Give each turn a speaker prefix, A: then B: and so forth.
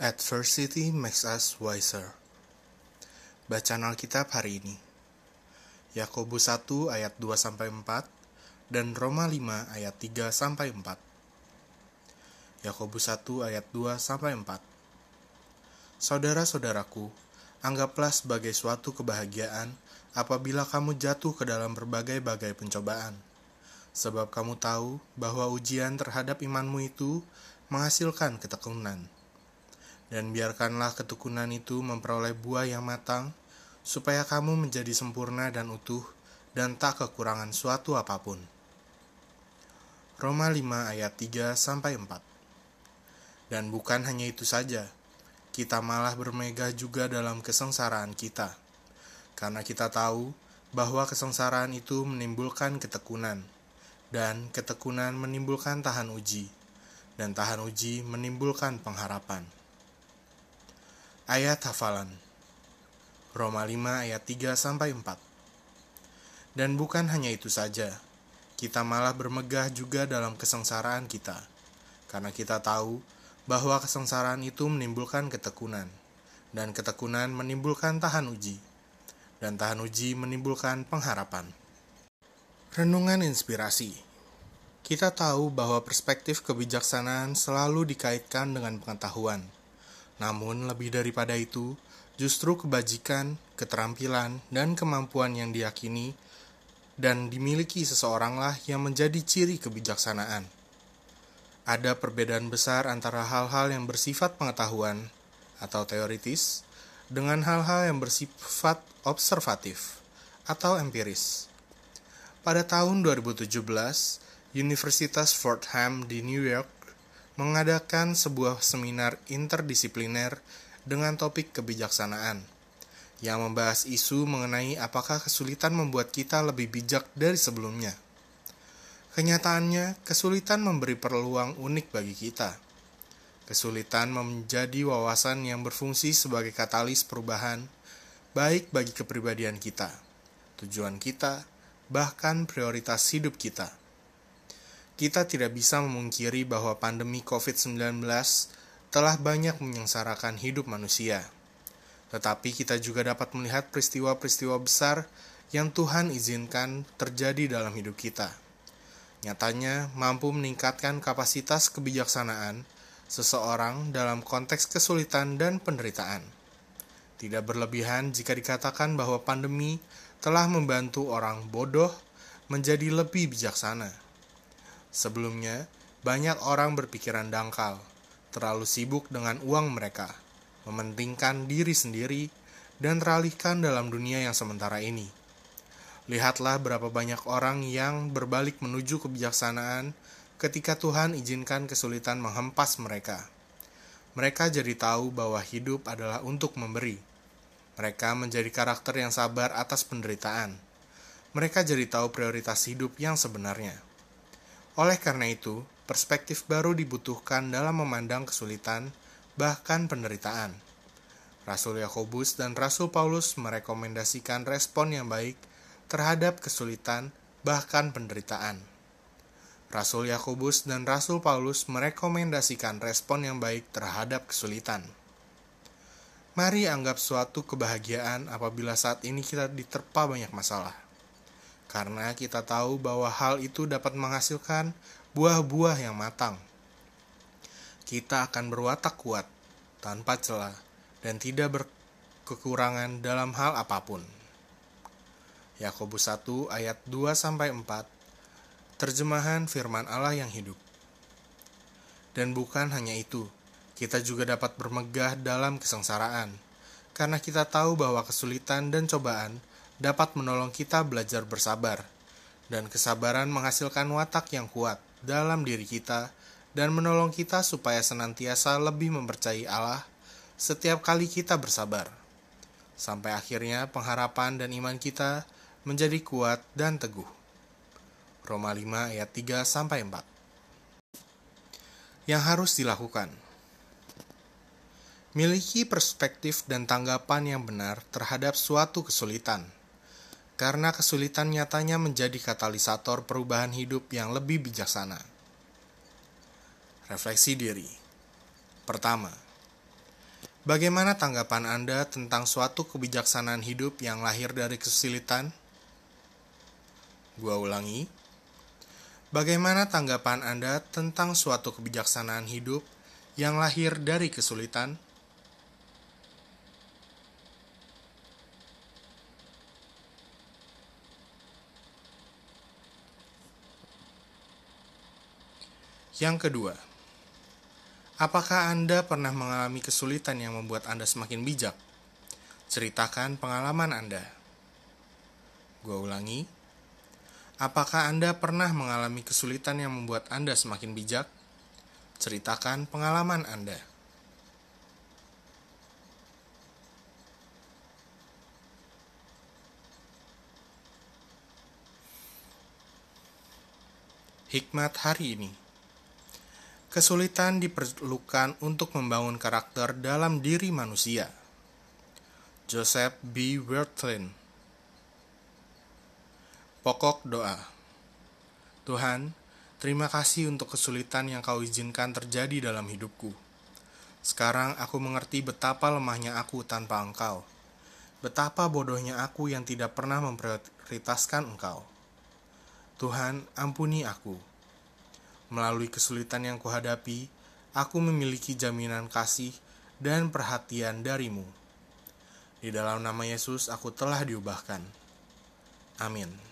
A: Adversity makes us wiser. Bacaan Alkitab hari ini. Yakobus 1 ayat 2 sampai 4 dan Roma 5 ayat 3 sampai 4. Yakobus 1 ayat 2 sampai 4. Saudara-saudaraku, anggaplah sebagai suatu kebahagiaan apabila kamu jatuh ke dalam berbagai-bagai pencobaan. Sebab kamu tahu bahwa ujian terhadap imanmu itu menghasilkan ketekunan dan biarkanlah ketekunan itu memperoleh buah yang matang, supaya kamu menjadi sempurna dan utuh, dan tak kekurangan suatu apa pun. Roma 5 ayat 3 sampai 4. Dan bukan hanya itu saja, kita malah bermegah juga dalam kesengsaraan kita. Karena kita tahu bahwa kesengsaraan itu menimbulkan ketekunan, dan ketekunan menimbulkan tahan uji, dan tahan uji menimbulkan pengharapan. Ayat hafalan Roma 5 ayat 3 sampai 4. Dan bukan hanya itu saja, kita malah bermegah juga dalam kesengsaraan kita, karena kita tahu bahwa kesengsaraan itu menimbulkan ketekunan, dan ketekunan menimbulkan tahan uji, dan tahan uji menimbulkan pengharapan. Renungan inspirasi Kita tahu bahwa perspektif kebijaksanaan selalu dikaitkan dengan pengetahuan namun, lebih daripada itu, justru kebajikan, keterampilan, dan kemampuan yang diyakini dan dimiliki seseoranglah yang menjadi ciri kebijaksanaan. Ada perbedaan besar antara hal-hal yang bersifat pengetahuan atau teoritis dengan hal-hal yang bersifat observatif atau empiris. Pada tahun 2017, Universitas Fordham di New York mengadakan sebuah seminar interdisipliner dengan topik kebijaksanaan yang membahas isu mengenai apakah kesulitan membuat kita lebih bijak dari sebelumnya. Kenyataannya, kesulitan memberi peluang unik bagi kita. Kesulitan menjadi wawasan yang berfungsi sebagai katalis perubahan, baik bagi kepribadian kita, tujuan kita, bahkan prioritas hidup kita. Kita tidak bisa memungkiri bahwa pandemi COVID-19 telah banyak menyengsarakan hidup manusia. Tetapi kita juga dapat melihat peristiwa-peristiwa besar yang Tuhan izinkan terjadi dalam hidup kita. Nyatanya mampu meningkatkan kapasitas kebijaksanaan seseorang dalam konteks kesulitan dan penderitaan. Tidak berlebihan jika dikatakan bahwa pandemi telah membantu orang bodoh menjadi lebih bijaksana. Sebelumnya, banyak orang berpikiran dangkal, terlalu sibuk dengan uang mereka, mementingkan diri sendiri, dan teralihkan dalam dunia yang sementara ini. Lihatlah berapa banyak orang yang berbalik menuju kebijaksanaan ketika Tuhan izinkan kesulitan menghempas mereka. Mereka jadi tahu bahwa hidup adalah untuk memberi. Mereka menjadi karakter yang sabar atas penderitaan. Mereka jadi tahu prioritas hidup yang sebenarnya. Oleh karena itu, perspektif baru dibutuhkan dalam memandang kesulitan, bahkan penderitaan. Rasul Yakobus dan Rasul Paulus merekomendasikan respon yang baik terhadap kesulitan, bahkan penderitaan. Rasul Yakobus dan Rasul Paulus merekomendasikan respon yang baik terhadap kesulitan. Mari anggap suatu kebahagiaan apabila saat ini kita diterpa banyak masalah karena kita tahu bahwa hal itu dapat menghasilkan buah-buah yang matang. Kita akan berwatak kuat, tanpa celah, dan tidak berkekurangan dalam hal apa pun. Yakobus 1 ayat 2 sampai 4 Terjemahan firman Allah yang hidup. Dan bukan hanya itu, kita juga dapat bermegah dalam kesengsaraan, karena kita tahu bahwa kesulitan dan cobaan dapat menolong kita belajar bersabar, dan kesabaran menghasilkan watak yang kuat dalam diri kita dan menolong kita supaya senantiasa lebih mempercayai Allah setiap kali kita bersabar. Sampai akhirnya pengharapan dan iman kita menjadi kuat dan teguh. Roma 5 ayat 3 sampai 4. Yang harus dilakukan Miliki perspektif dan tanggapan yang benar terhadap suatu kesulitan karena kesulitan nyatanya menjadi katalisator perubahan hidup yang lebih bijaksana. Refleksi diri. Pertama, Bagaimana tanggapan Anda tentang suatu kebijaksanaan hidup yang lahir dari kesulitan? Gua ulangi. Bagaimana tanggapan Anda tentang suatu kebijaksanaan hidup yang lahir dari kesulitan? Yang kedua, apakah Anda pernah mengalami kesulitan yang membuat Anda semakin bijak? Ceritakan pengalaman Anda. Gua ulangi, apakah Anda pernah mengalami kesulitan yang membuat Anda semakin bijak? Ceritakan pengalaman Anda. Hikmat hari ini. Kesulitan diperlukan untuk membangun karakter dalam diri manusia. Joseph B. Wertlin Pokok doa Tuhan, terima kasih untuk kesulitan yang kau izinkan terjadi dalam hidupku. Sekarang aku mengerti betapa lemahnya aku tanpa engkau. Betapa bodohnya aku yang tidak pernah memprioritaskan engkau. Tuhan, ampuni aku Melalui kesulitan yang kuhadapi, aku memiliki jaminan kasih dan perhatian darimu. Di dalam nama Yesus, aku telah diubahkan. Amin.